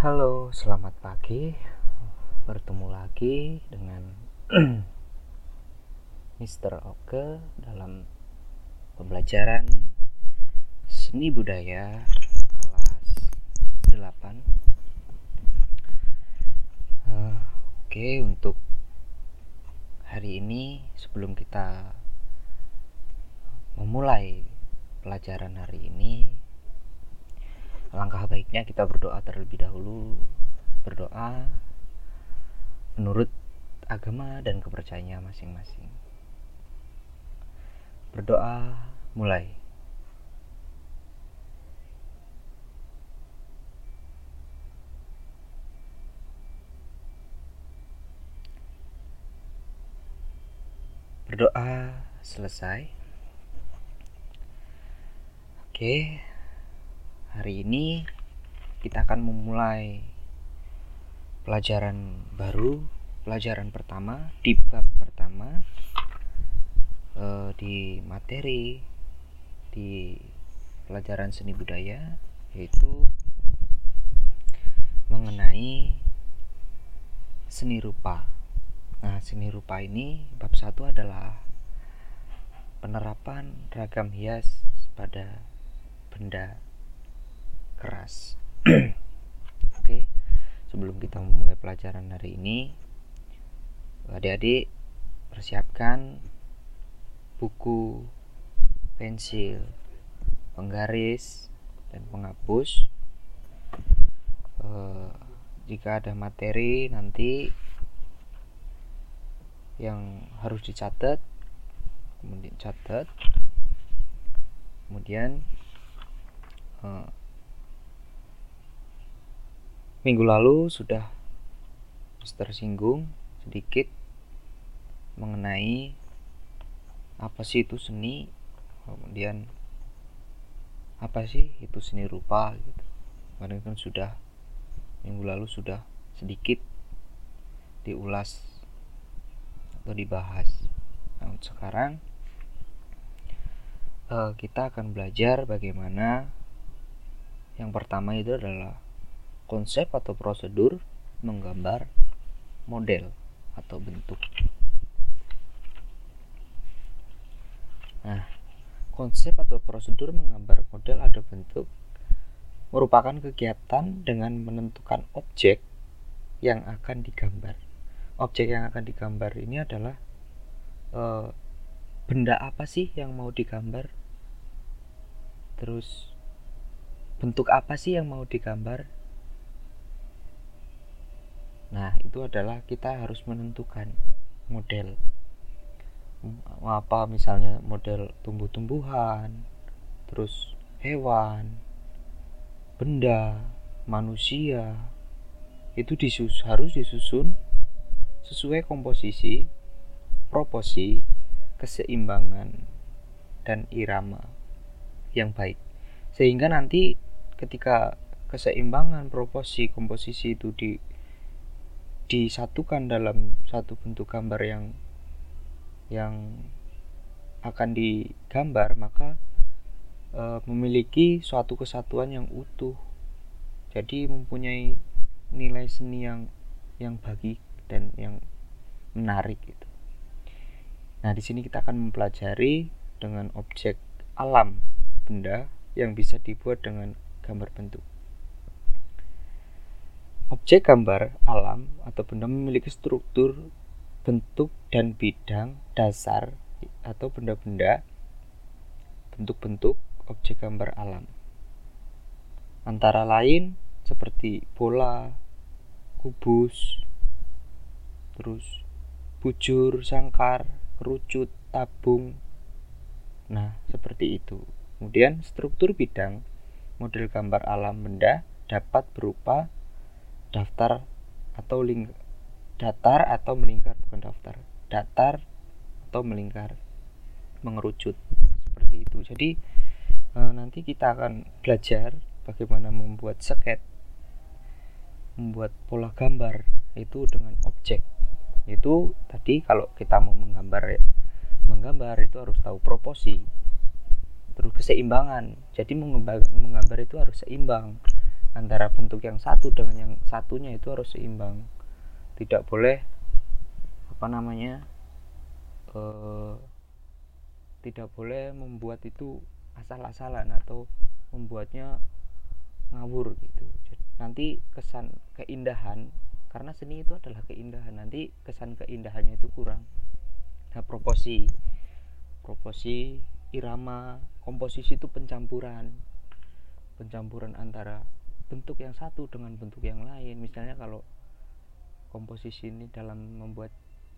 Halo, selamat pagi. Bertemu lagi dengan Mr. Oke dalam pembelajaran seni budaya kelas 8. Uh, Oke, okay, untuk hari ini sebelum kita memulai pelajaran hari ini Langkah baiknya kita berdoa terlebih dahulu. Berdoa menurut agama dan kepercayaannya masing-masing. Berdoa mulai. Berdoa selesai. Oke, Hari ini kita akan memulai pelajaran baru, pelajaran pertama di bab pertama eh, di materi di pelajaran seni budaya yaitu mengenai seni rupa. Nah, seni rupa ini bab satu adalah penerapan ragam hias pada benda keras. Oke sebelum kita memulai pelajaran hari ini adik-adik persiapkan buku pensil penggaris dan penghapus. E, jika ada materi nanti yang harus dicatat kemudian catat. Kemudian e, minggu lalu sudah tersinggung sedikit mengenai apa sih itu seni kemudian apa sih itu seni rupa gitu. Kemarin kan sudah minggu lalu sudah sedikit diulas atau dibahas. Nah sekarang uh, kita akan belajar bagaimana yang pertama itu adalah konsep atau prosedur menggambar model atau bentuk. Nah, konsep atau prosedur menggambar model atau bentuk merupakan kegiatan dengan menentukan objek yang akan digambar. Objek yang akan digambar ini adalah e, benda apa sih yang mau digambar? Terus bentuk apa sih yang mau digambar? Nah, itu adalah kita harus menentukan model. Apa misalnya model tumbuh-tumbuhan, terus hewan, benda, manusia. Itu disus harus disusun sesuai komposisi, proporsi, keseimbangan dan irama yang baik. Sehingga nanti ketika keseimbangan proporsi komposisi itu di disatukan dalam satu bentuk gambar yang yang akan digambar maka e, memiliki suatu kesatuan yang utuh. Jadi mempunyai nilai seni yang yang bagi dan yang menarik gitu. Nah di sini kita akan mempelajari dengan objek alam benda yang bisa dibuat dengan gambar bentuk Objek gambar alam atau benda memiliki struktur, bentuk, dan bidang dasar atau benda-benda bentuk-bentuk objek gambar alam. Antara lain seperti bola, kubus, terus bujur, sangkar, kerucut, tabung. Nah, seperti itu. Kemudian struktur bidang model gambar alam benda dapat berupa daftar atau ling datar atau melingkar bukan daftar. Datar atau melingkar. Mengerucut. Seperti itu. Jadi e, nanti kita akan belajar bagaimana membuat sket membuat pola gambar itu dengan objek. Itu tadi kalau kita mau menggambar menggambar itu harus tahu proporsi terus keseimbangan. Jadi menggambar itu harus seimbang antara bentuk yang satu dengan yang satunya itu harus seimbang. Tidak boleh apa namanya eh, tidak boleh membuat itu asal-asalan atau membuatnya ngawur gitu. Nanti kesan keindahan karena seni itu adalah keindahan nanti kesan keindahannya itu kurang. Nah proporsi proporsi irama komposisi itu pencampuran pencampuran antara bentuk yang satu dengan bentuk yang lain. Misalnya kalau komposisi ini dalam membuat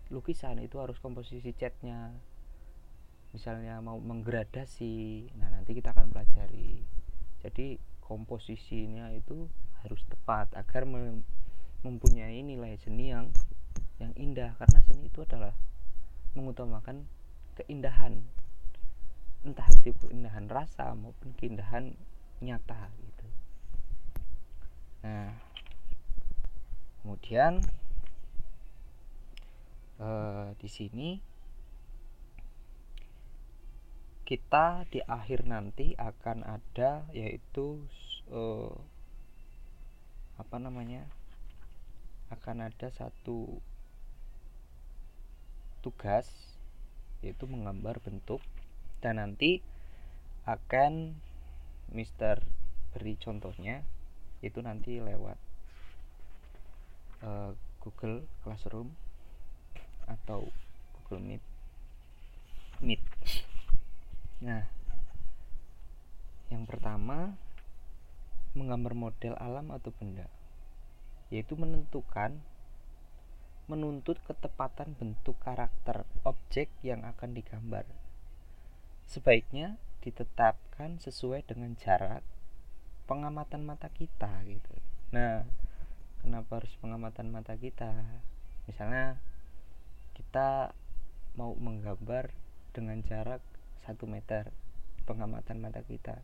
lukisan itu harus komposisi catnya. Misalnya mau menggradasi nah nanti kita akan pelajari. Jadi komposisinya itu harus tepat agar mempunyai nilai seni yang yang indah. Karena seni itu adalah mengutamakan keindahan entah itu keindahan rasa maupun keindahan nyata nah. Kemudian eh, di sini kita di akhir nanti akan ada yaitu uh, apa namanya? Akan ada satu tugas yaitu menggambar bentuk dan nanti akan Mister beri contohnya itu nanti lewat uh, Google Classroom atau Google Meet Meet Nah, yang pertama menggambar model alam atau benda, yaitu menentukan menuntut ketepatan bentuk karakter objek yang akan digambar. Sebaiknya ditetapkan sesuai dengan jarak pengamatan mata kita gitu. Nah, kenapa harus pengamatan mata kita? Misalnya kita mau menggambar dengan jarak 1 meter pengamatan mata kita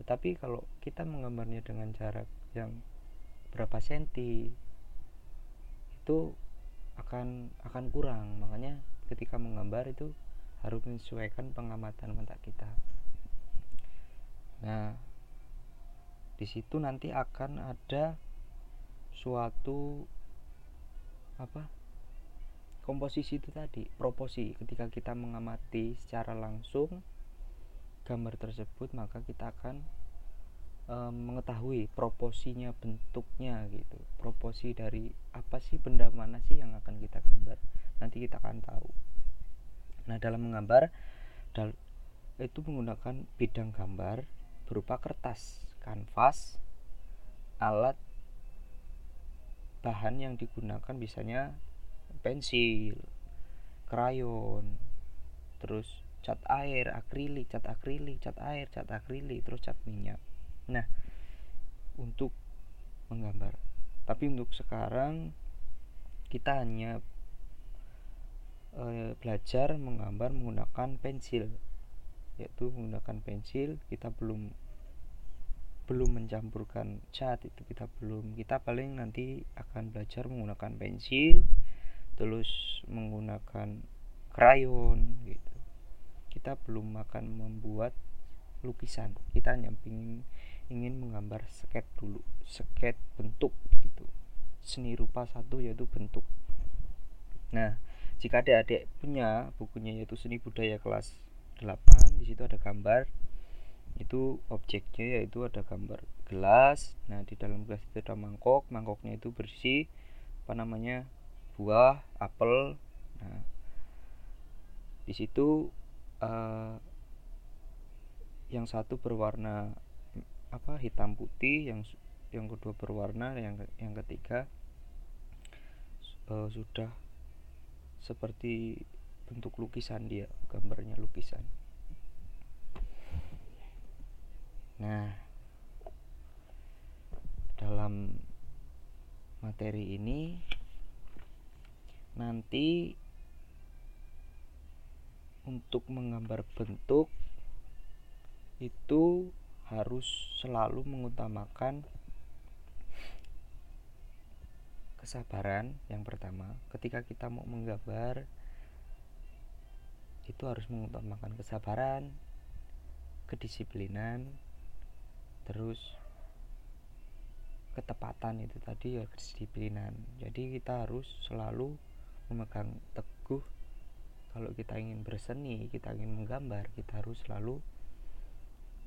tetapi kalau kita menggambarnya dengan jarak yang berapa senti itu akan akan kurang makanya ketika menggambar itu harus menyesuaikan pengamatan mata kita nah di situ nanti akan ada suatu apa komposisi itu tadi proporsi ketika kita mengamati secara langsung gambar tersebut maka kita akan e, mengetahui proporsinya bentuknya gitu. Proporsi dari apa sih benda mana sih yang akan kita gambar? Nanti kita akan tahu. Nah dalam menggambar dal itu menggunakan bidang gambar berupa kertas kanvas alat bahan yang digunakan biasanya pensil krayon terus cat air akrilik cat akrilik cat air cat akrilik terus cat minyak. Nah untuk menggambar. Tapi untuk sekarang kita hanya e, belajar menggambar menggunakan pensil. Yaitu menggunakan pensil kita belum belum mencampurkan cat itu kita belum. Kita paling nanti akan belajar menggunakan pensil terus menggunakan krayon gitu. Kita belum akan membuat lukisan. Kita hanya ingin ingin menggambar sket dulu sket bentuk gitu. Seni rupa satu yaitu bentuk. Nah jika adik-adik punya bukunya yaitu seni budaya kelas 8 di situ ada gambar itu objeknya yaitu ada gambar gelas. Nah di dalam gelas itu ada mangkok. Mangkoknya itu bersih apa namanya buah apel. Nah di situ uh, yang satu berwarna apa hitam putih yang yang kedua berwarna yang yang ketiga uh, sudah seperti bentuk lukisan dia gambarnya lukisan nah dalam materi ini nanti untuk menggambar bentuk itu harus selalu mengutamakan kesabaran yang pertama. Ketika kita mau menggambar itu harus mengutamakan kesabaran kedisiplinan terus ketepatan itu tadi ya kedisiplinan. Jadi kita harus selalu memegang teguh. Kalau kita ingin berseni kita ingin menggambar kita harus selalu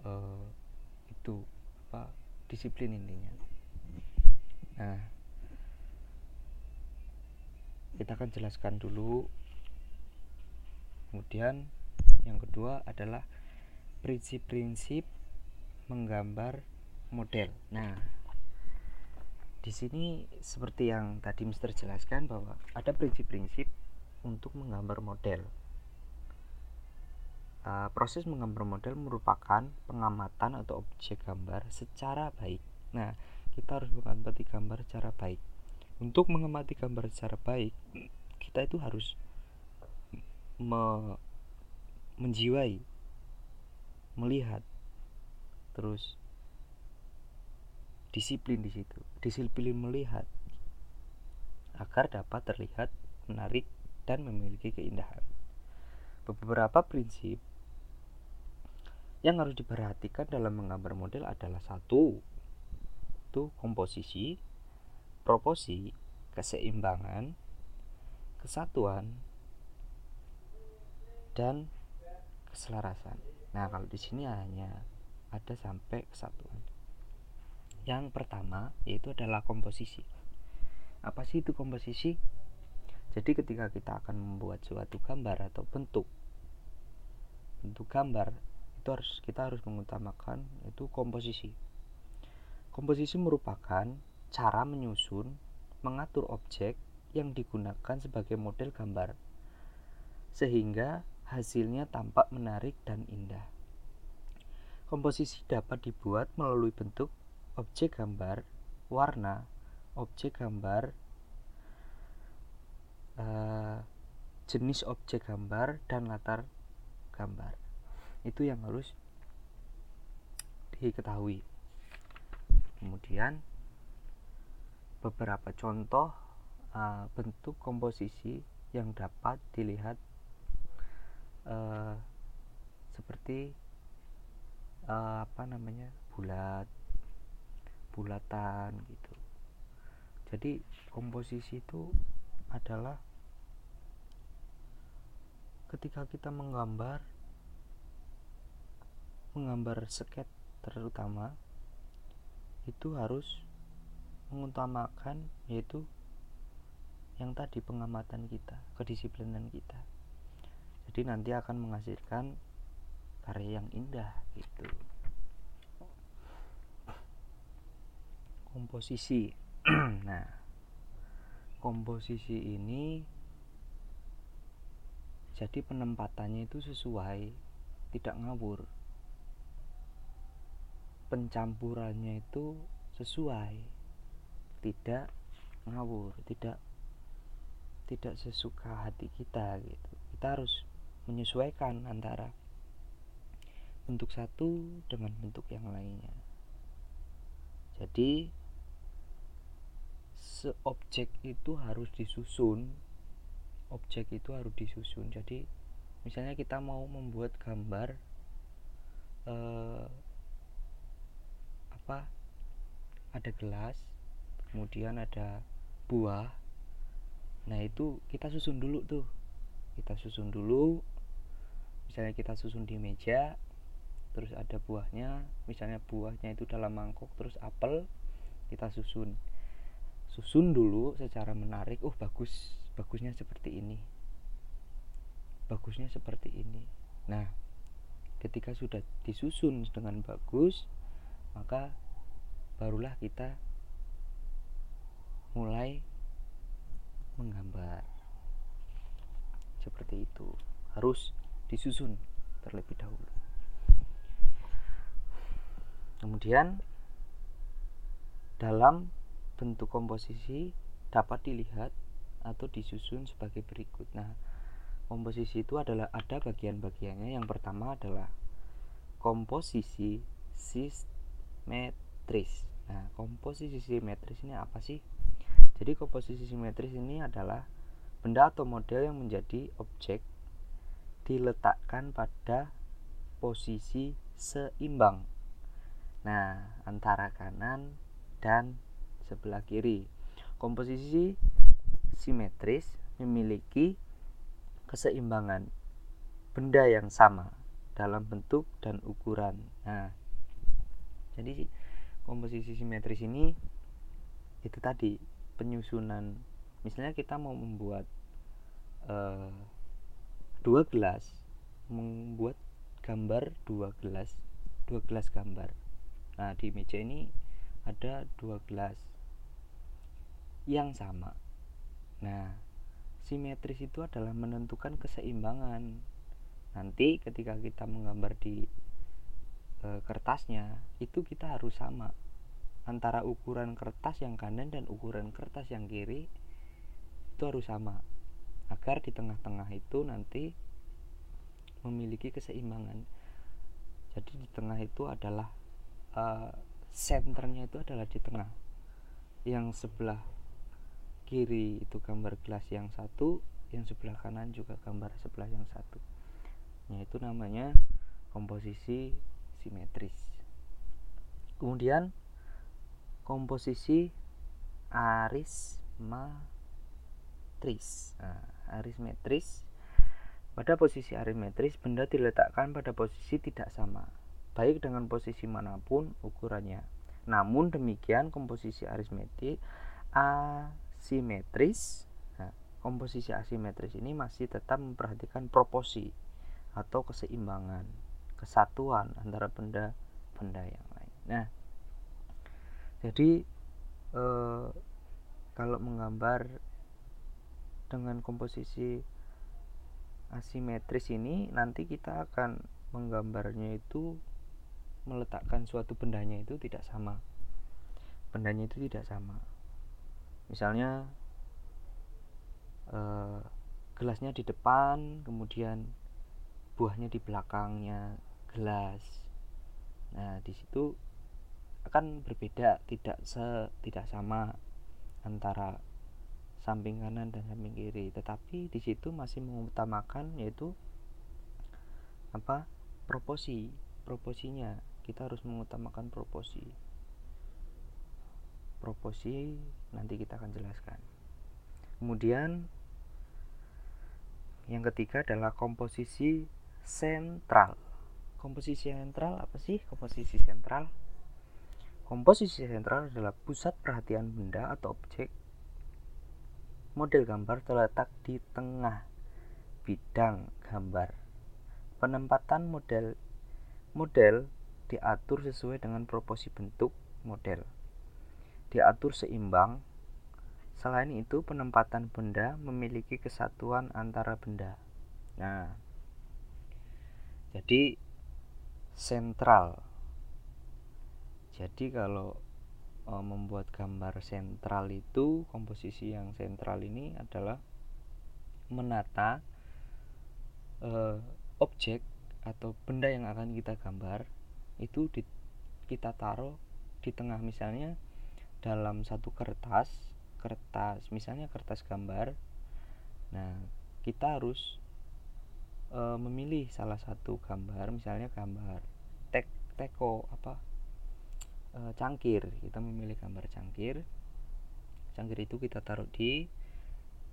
uh, itu apa disiplin intinya. Nah kita akan jelaskan dulu. Kemudian yang kedua adalah prinsip-prinsip menggambar model nah di sini seperti yang tadi Mister jelaskan bahwa ada prinsip-prinsip untuk menggambar model. Uh, proses menggambar model merupakan pengamatan atau objek gambar secara baik. Nah, kita harus mengamati gambar secara baik. Untuk mengamati gambar secara baik, kita itu harus me menjiwai, melihat, terus disiplin di situ disiplin melihat agar dapat terlihat menarik dan memiliki keindahan. Beberapa prinsip yang harus diperhatikan dalam menggambar model adalah satu itu komposisi proporsi keseimbangan kesatuan dan keselarasan. Nah kalau di sini hanya ada sampai kesatuan yang pertama yaitu adalah komposisi. Apa sih itu komposisi? Jadi ketika kita akan membuat suatu gambar atau bentuk bentuk gambar itu harus kita harus mengutamakan itu komposisi. Komposisi merupakan cara menyusun, mengatur objek yang digunakan sebagai model gambar sehingga hasilnya tampak menarik dan indah. Komposisi dapat dibuat melalui bentuk objek gambar, warna, objek gambar, uh, jenis objek gambar, dan latar gambar. Itu yang harus diketahui. Kemudian beberapa contoh uh, bentuk komposisi yang dapat dilihat uh, seperti uh, apa namanya bulat bulatan gitu. Jadi komposisi itu adalah ketika kita menggambar menggambar sket terutama itu harus mengutamakan yaitu yang tadi pengamatan kita kedisiplinan kita. Jadi nanti akan menghasilkan karya yang indah gitu. Komposisi. Nah komposisi ini jadi penempatannya itu sesuai tidak ngawur. Pencampurannya itu sesuai tidak ngawur tidak tidak sesuka hati kita gitu. Kita harus menyesuaikan antara bentuk satu dengan bentuk yang lainnya. Jadi seobjek itu harus disusun objek itu harus disusun. Jadi misalnya kita mau membuat gambar eh, apa ada gelas kemudian ada buah. Nah itu kita susun dulu tuh. Kita susun dulu misalnya kita susun di meja terus ada buahnya misalnya buahnya itu dalam mangkok terus apel kita susun. Susun dulu secara menarik oh bagus bagusnya seperti ini. Bagusnya seperti ini. Nah ketika sudah disusun dengan bagus maka barulah kita mulai menggambar. Seperti itu. Harus disusun terlebih dahulu kemudian dalam bentuk komposisi dapat dilihat atau disusun sebagai berikut. Nah, komposisi itu adalah ada bagian-bagiannya. Yang pertama adalah komposisi simetris. Nah, komposisi simetris ini apa sih? Jadi komposisi simetris ini adalah benda atau model yang menjadi objek diletakkan pada posisi seimbang. Nah, antara kanan dan sebelah kiri. Komposisi simetris memiliki keseimbangan benda yang sama dalam bentuk dan ukuran. Nah, jadi komposisi simetris ini itu tadi penyusunan. Misalnya kita mau membuat uh, dua gelas, membuat gambar dua gelas, dua gelas gambar. Nah, di meja ini ada dua gelas yang sama. Nah, simetris itu adalah menentukan keseimbangan nanti ketika kita menggambar di e, kertasnya itu kita harus sama antara ukuran kertas yang kanan dan ukuran kertas yang kiri itu harus sama agar di tengah-tengah itu nanti memiliki keseimbangan jadi di tengah itu adalah senternya itu adalah di tengah yang sebelah kiri itu gambar gelas yang satu yang sebelah kanan juga gambar sebelah yang satu Nah, itu namanya komposisi simetris. Kemudian komposisi arismetris. Nah, arismetris pada posisi arismetris benda diletakkan pada posisi tidak sama, baik dengan posisi mana pun ukurannya. Namun demikian komposisi arismetris asimetris nah, komposisi asimetris ini masih tetap memperhatikan proporsi atau keseimbangan, kesatuan antara benda-benda yang lain. Nah, jadi eh, kalau menggambar dengan komposisi asimetris ini nanti kita akan menggambarnya itu meletakkan suatu bendanya itu tidak sama. Bendanya itu tidak sama. Misalnya eh, gelasnya di depan, kemudian buahnya di belakangnya gelas nah di situ akan berbeda tidak se tidak sama antara samping kanan dan samping kiri tetapi di situ masih mengutamakan yaitu apa proporsi proporsinya kita harus mengutamakan proporsi proporsi nanti kita akan jelaskan kemudian yang ketiga adalah komposisi sentral. Komposisi sentral apa sih komposisi sentral? Komposisi sentral adalah pusat perhatian benda atau objek. Model gambar terletak di tengah bidang gambar. Penempatan model model diatur sesuai dengan proporsi bentuk model. Diatur seimbang. Selain itu, penempatan benda memiliki kesatuan antara benda. Nah, jadi sentral jadi kalau e, membuat gambar sentral itu komposisi yang sentral ini adalah menata e, objek atau benda yang akan kita gambar itu di, kita taruh di tengah misalnya dalam satu kertas kertas misalnya kertas gambar. Nah kita harus e, memilih salah satu gambar misalnya gambar tek teko apa e, cangkir. Kita memilih gambar cangkir. Cangkir itu kita taruh di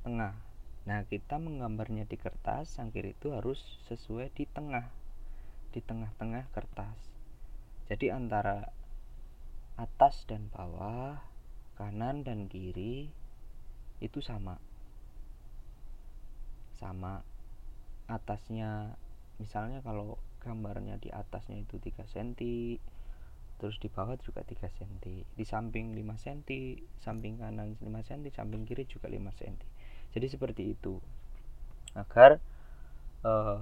tengah. Nah kita menggambarnya di kertas cangkir itu harus sesuai di tengah di tengah-tengah kertas jadi antara atas dan bawah kanan dan kiri itu sama. Sama atasnya misalnya kalau gambarnya di atasnya itu 3 cm terus di bawah juga 3 cm di samping 5 cm samping kanan 5 cm samping kiri juga 5 cm jadi seperti itu. Agar eh,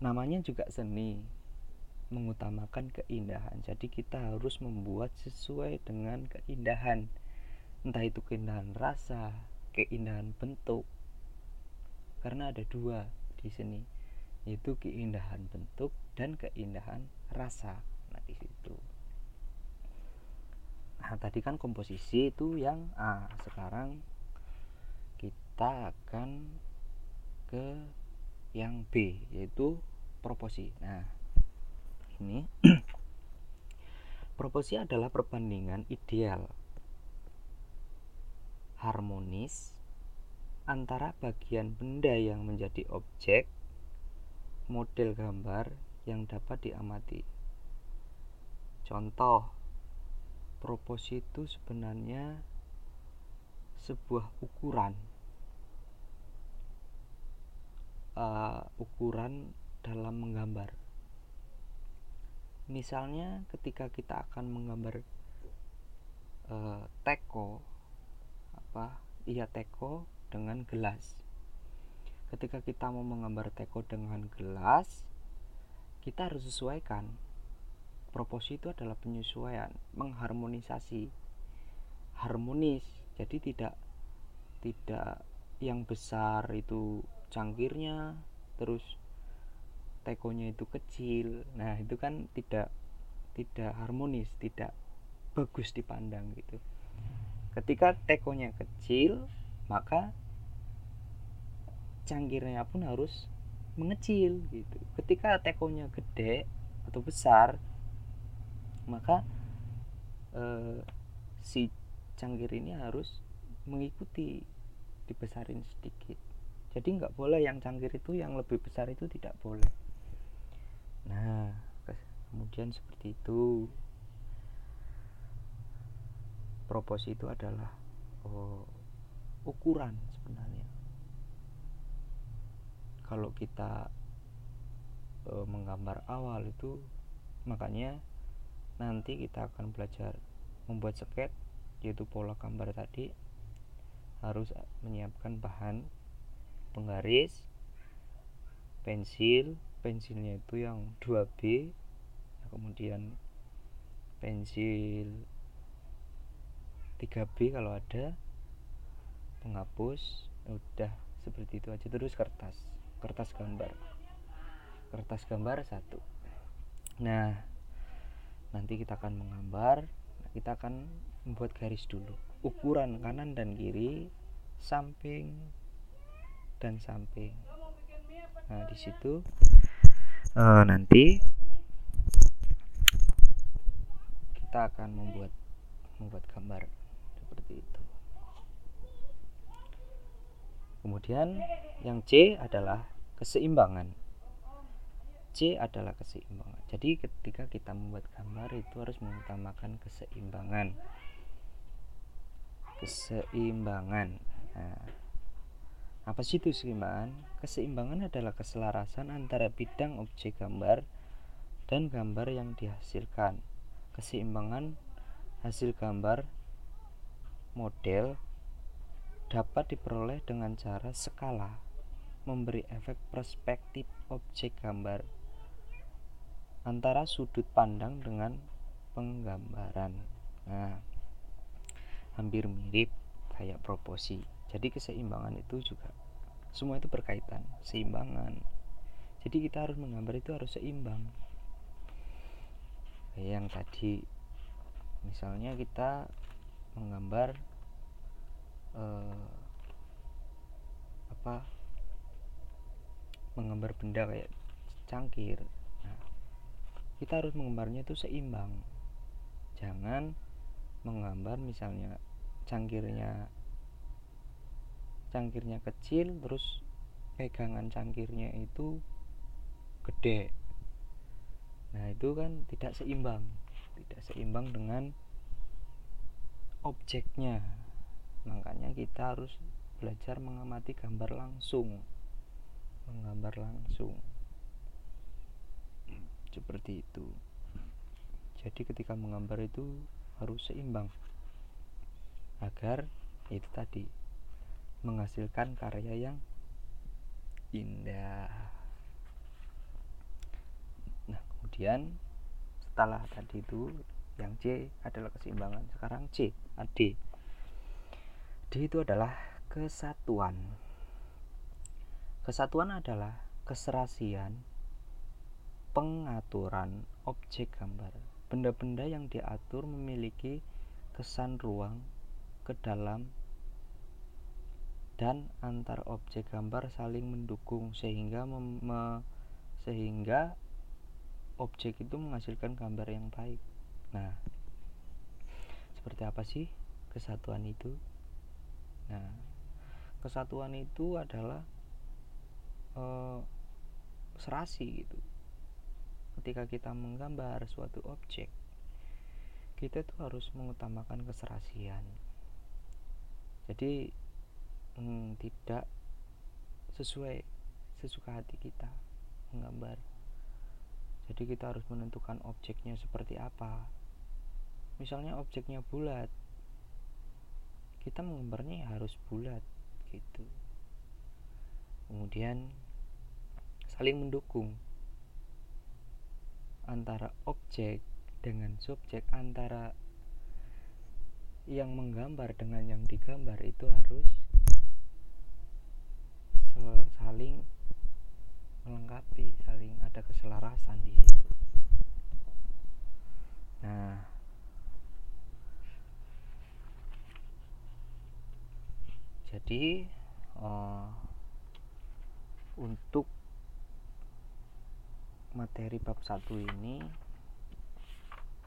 namanya juga seni mengutamakan keindahan. Jadi kita harus membuat sesuai dengan keindahan. Entah itu keindahan rasa keindahan bentuk. Karena ada dua di sini. Yaitu keindahan bentuk dan keindahan rasa. Nah di situ. Nah tadi kan komposisi itu yang A. Sekarang kita akan ke yang B yaitu proporsi. Nah ini proporsi adalah perbandingan ideal harmonis antara bagian benda yang menjadi objek model gambar yang dapat diamati. Contoh, proporsi itu sebenarnya sebuah ukuran uh, ukuran dalam menggambar. Misalnya ketika kita akan menggambar uh, teko apa iya teko dengan gelas. Ketika kita mau menggambar teko dengan gelas, kita harus sesuaikan. Proporsi itu adalah penyesuaian, mengharmonisasi, harmonis. Jadi tidak tidak yang besar itu cangkirnya terus tekonya itu kecil. Nah itu kan tidak tidak harmonis tidak bagus dipandang gitu. Ketika tekonya kecil maka cangkirnya pun harus mengecil gitu. Ketika tekonya gede atau besar maka eh, si cangkir ini harus mengikuti dibesarin sedikit. Jadi nggak boleh yang cangkir itu yang lebih besar itu tidak boleh nah kemudian seperti itu. Proporsi itu adalah oh, ukuran sebenarnya. Kalau kita e, menggambar awal itu makanya nanti kita akan belajar membuat sket yaitu pola gambar tadi. Harus menyiapkan bahan penggaris pensil pensilnya itu yang 2B kemudian pensil 3B kalau ada penghapus udah seperti itu aja. Terus kertas kertas gambar. Kertas gambar satu. Nah nanti kita akan menggambar kita akan membuat garis dulu. Ukuran kanan dan kiri samping dan samping. Nah di situ uh, nanti kita akan membuat membuat gambar seperti itu. Kemudian yang C adalah keseimbangan. C adalah keseimbangan. Jadi ketika kita membuat gambar itu harus mengutamakan keseimbangan. Keseimbangan. Nah, apa sih itu keseimbangan? Keseimbangan adalah keselarasan antara bidang objek gambar dan gambar yang dihasilkan. Keseimbangan hasil gambar model dapat diperoleh dengan cara skala, memberi efek perspektif objek gambar antara sudut pandang dengan penggambaran. Nah, hampir mirip kayak proporsi jadi keseimbangan itu juga semua itu berkaitan seimbangan. Jadi kita harus menggambar itu harus seimbang. Yang tadi misalnya kita menggambar eh, apa menggambar benda kayak cangkir. Nah, kita harus menggambarnya itu seimbang. Jangan menggambar misalnya cangkirnya cangkirnya kecil terus pegangan cangkirnya itu gede. Nah itu kan tidak seimbang tidak seimbang dengan objeknya. Makanya kita harus belajar mengamati gambar langsung menggambar langsung. Seperti itu. Jadi ketika menggambar itu harus seimbang agar itu tadi menghasilkan karya yang indah. Nah, kemudian setelah tadi itu yang C adalah keseimbangan. Sekarang C, D. D itu adalah kesatuan. Kesatuan adalah keserasian pengaturan objek gambar. Benda-benda yang diatur memiliki kesan ruang ke dalam dan antar objek gambar saling mendukung sehingga mem sehingga objek itu menghasilkan gambar yang baik. Nah, seperti apa sih kesatuan itu? nah kesatuan itu adalah uh, serasi gitu ketika kita menggambar suatu objek kita tuh harus mengutamakan keserasian jadi hmm, tidak sesuai sesuka hati kita menggambar. Jadi kita harus menentukan objeknya seperti apa. Misalnya objeknya bulat kita menggambarnya ya harus bulat gitu. Kemudian saling mendukung antara objek dengan subjek antara yang menggambar dengan yang digambar itu harus saling melengkapi, saling ada keselarasan di situ. Nah, jadi uh, untuk materi bab satu ini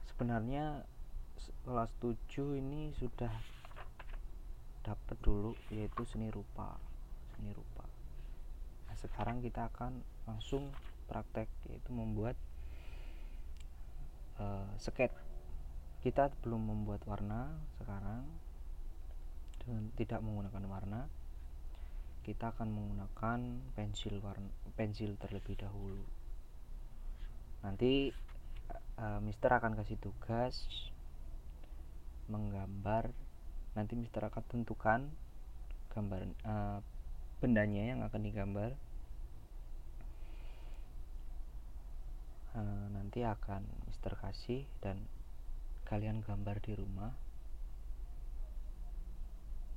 sebenarnya kelas 7 ini sudah dapat dulu yaitu seni rupa seni rupa sekarang kita akan langsung praktek yaitu membuat uh, kita belum membuat warna sekarang dengan tidak menggunakan warna. Kita akan menggunakan pensil warna pensil terlebih dahulu. Nanti uh, Mister akan kasih tugas menggambar. Nanti Mister akan tentukan gambar uh, bendanya yang akan digambar uh, nanti akan Mister kasih dan kalian gambar di rumah.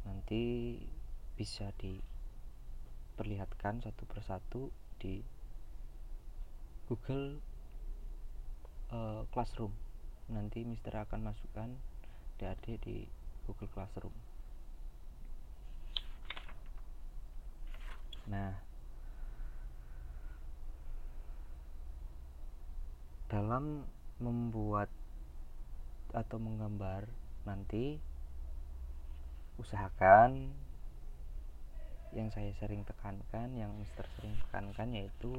Nanti bisa diperlihatkan satu persatu di Google uh, Classroom. Nanti Mister akan masukkan DAD di Google Classroom. Nah dalam membuat atau menggambar nanti usahakan yang saya sering tekankan yang Mister sering tekankan yaitu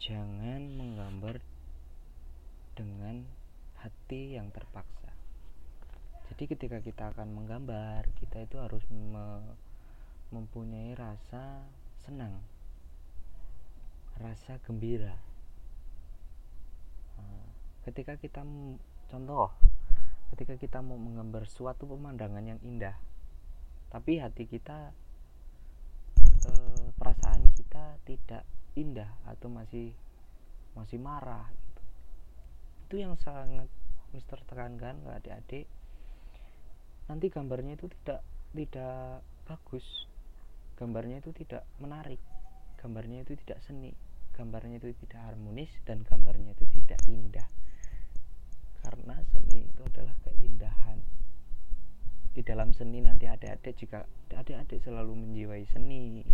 jangan menggambar dengan hati yang terpaksa. Jadi ketika kita akan menggambar, kita itu harus me mempunyai rasa senang, rasa gembira. Ketika kita contoh, ketika kita mau menggambar suatu pemandangan yang indah, tapi hati kita e, perasaan kita tidak indah atau masih masih marah itu yang sangat Mister tekankan ke adik-adik. Nanti gambarnya itu tidak tidak bagus. Gambarnya itu tidak menarik. Gambarnya itu tidak seni gambarnya itu tidak harmonis dan gambarnya itu tidak indah karena seni itu adalah keindahan di dalam seni nanti adik-adik jika adik-adik selalu menjiwai seni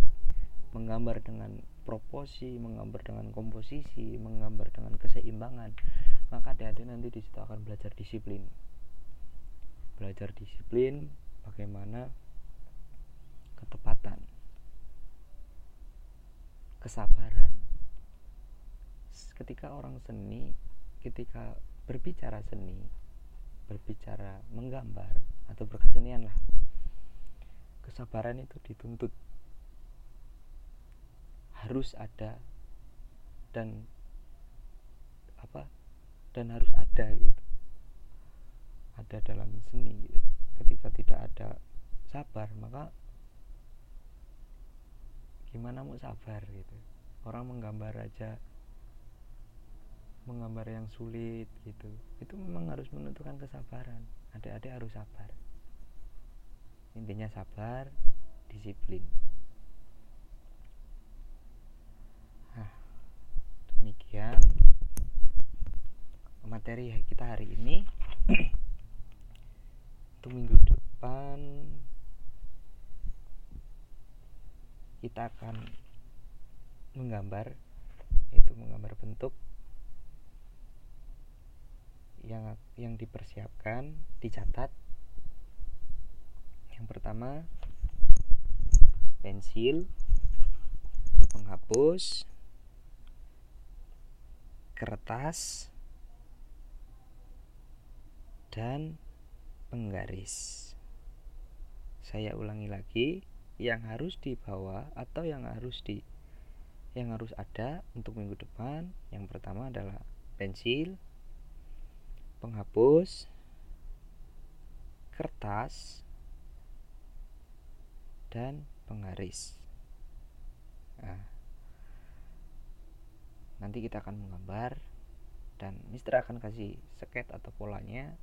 menggambar dengan proporsi, menggambar dengan komposisi, menggambar dengan keseimbangan, maka adik-adik nanti di situ akan belajar disiplin. Belajar disiplin bagaimana ketepatan, kesabaran. Ketika orang seni, ketika berbicara seni, berbicara menggambar atau berkesenian lah, kesabaran itu dituntut. Harus ada dan apa dan harus ada gitu. Ada dalam seni gitu. ketika tidak ada sabar maka gimana mau sabar gitu? Orang menggambar aja menggambar yang sulit gitu. Itu memang harus menentukan kesabaran. Adik-adik harus sabar. Intinya sabar disiplin. Demikian materi kita hari ini. Untuk minggu depan kita akan menggambar itu menggambar bentuk yang yang dipersiapkan dicatat. Yang pertama pensil penghapus kertas dan penggaris. Saya ulangi lagi yang harus dibawa atau yang harus di yang harus ada untuk minggu depan yang pertama adalah pensil penghapus kertas dan penggaris. Nah, nanti kita akan menggambar dan Mister akan kasih sket atau polanya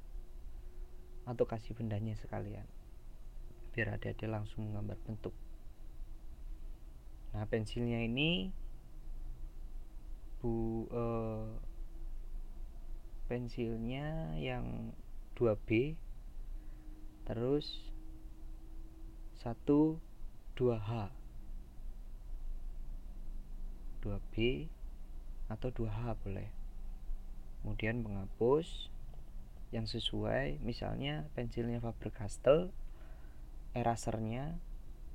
atau kasih bendanya sekalian biar adik-adik langsung menggambar bentuk. Nah pensilnya ini bu eh, pensilnya yang 2B terus 1 2H 2B atau 2H boleh. Kemudian penghapus yang sesuai misalnya pensilnya Faber-Castell erasernya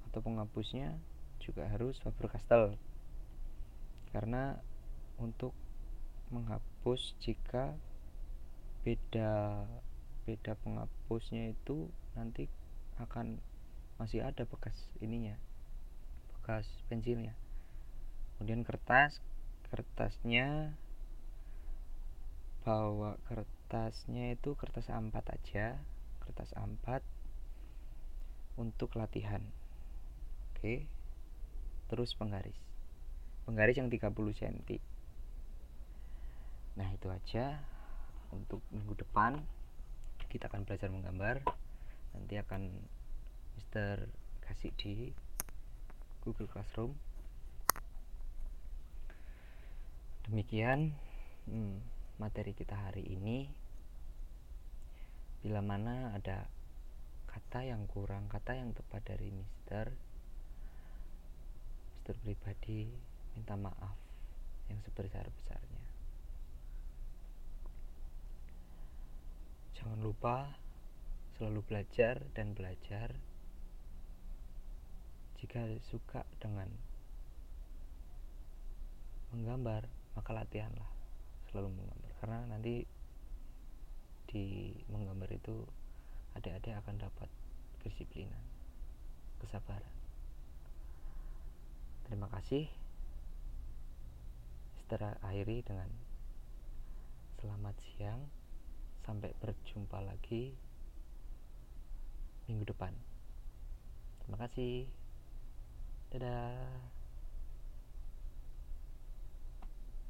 atau penghapusnya juga harus Faber-Castell. Karena untuk menghapus jika beda beda penghapusnya itu nanti akan masih ada bekas ininya bekas pensilnya. Kemudian kertas kertasnya bawa kertasnya itu kertas A4 aja kertas A4 untuk latihan. Oke terus penggaris. Penggaris yang 30 cm nah itu aja untuk minggu depan kita akan belajar menggambar. Nanti akan Mister kasih di Google Classroom. Demikian hmm, materi kita hari ini. Bila mana ada kata yang kurang, kata yang tepat dari Mister Mister pribadi minta maaf yang sebesar-besarnya jangan lupa selalu belajar dan belajar jika suka dengan menggambar maka latihanlah selalu menggambar. Karena nanti di menggambar itu adik-adik akan dapat kedisiplinan kesabaran. Terima kasih. Setelah akhiri dengan selamat siang sampai berjumpa lagi minggu depan. Terima kasih. Dadah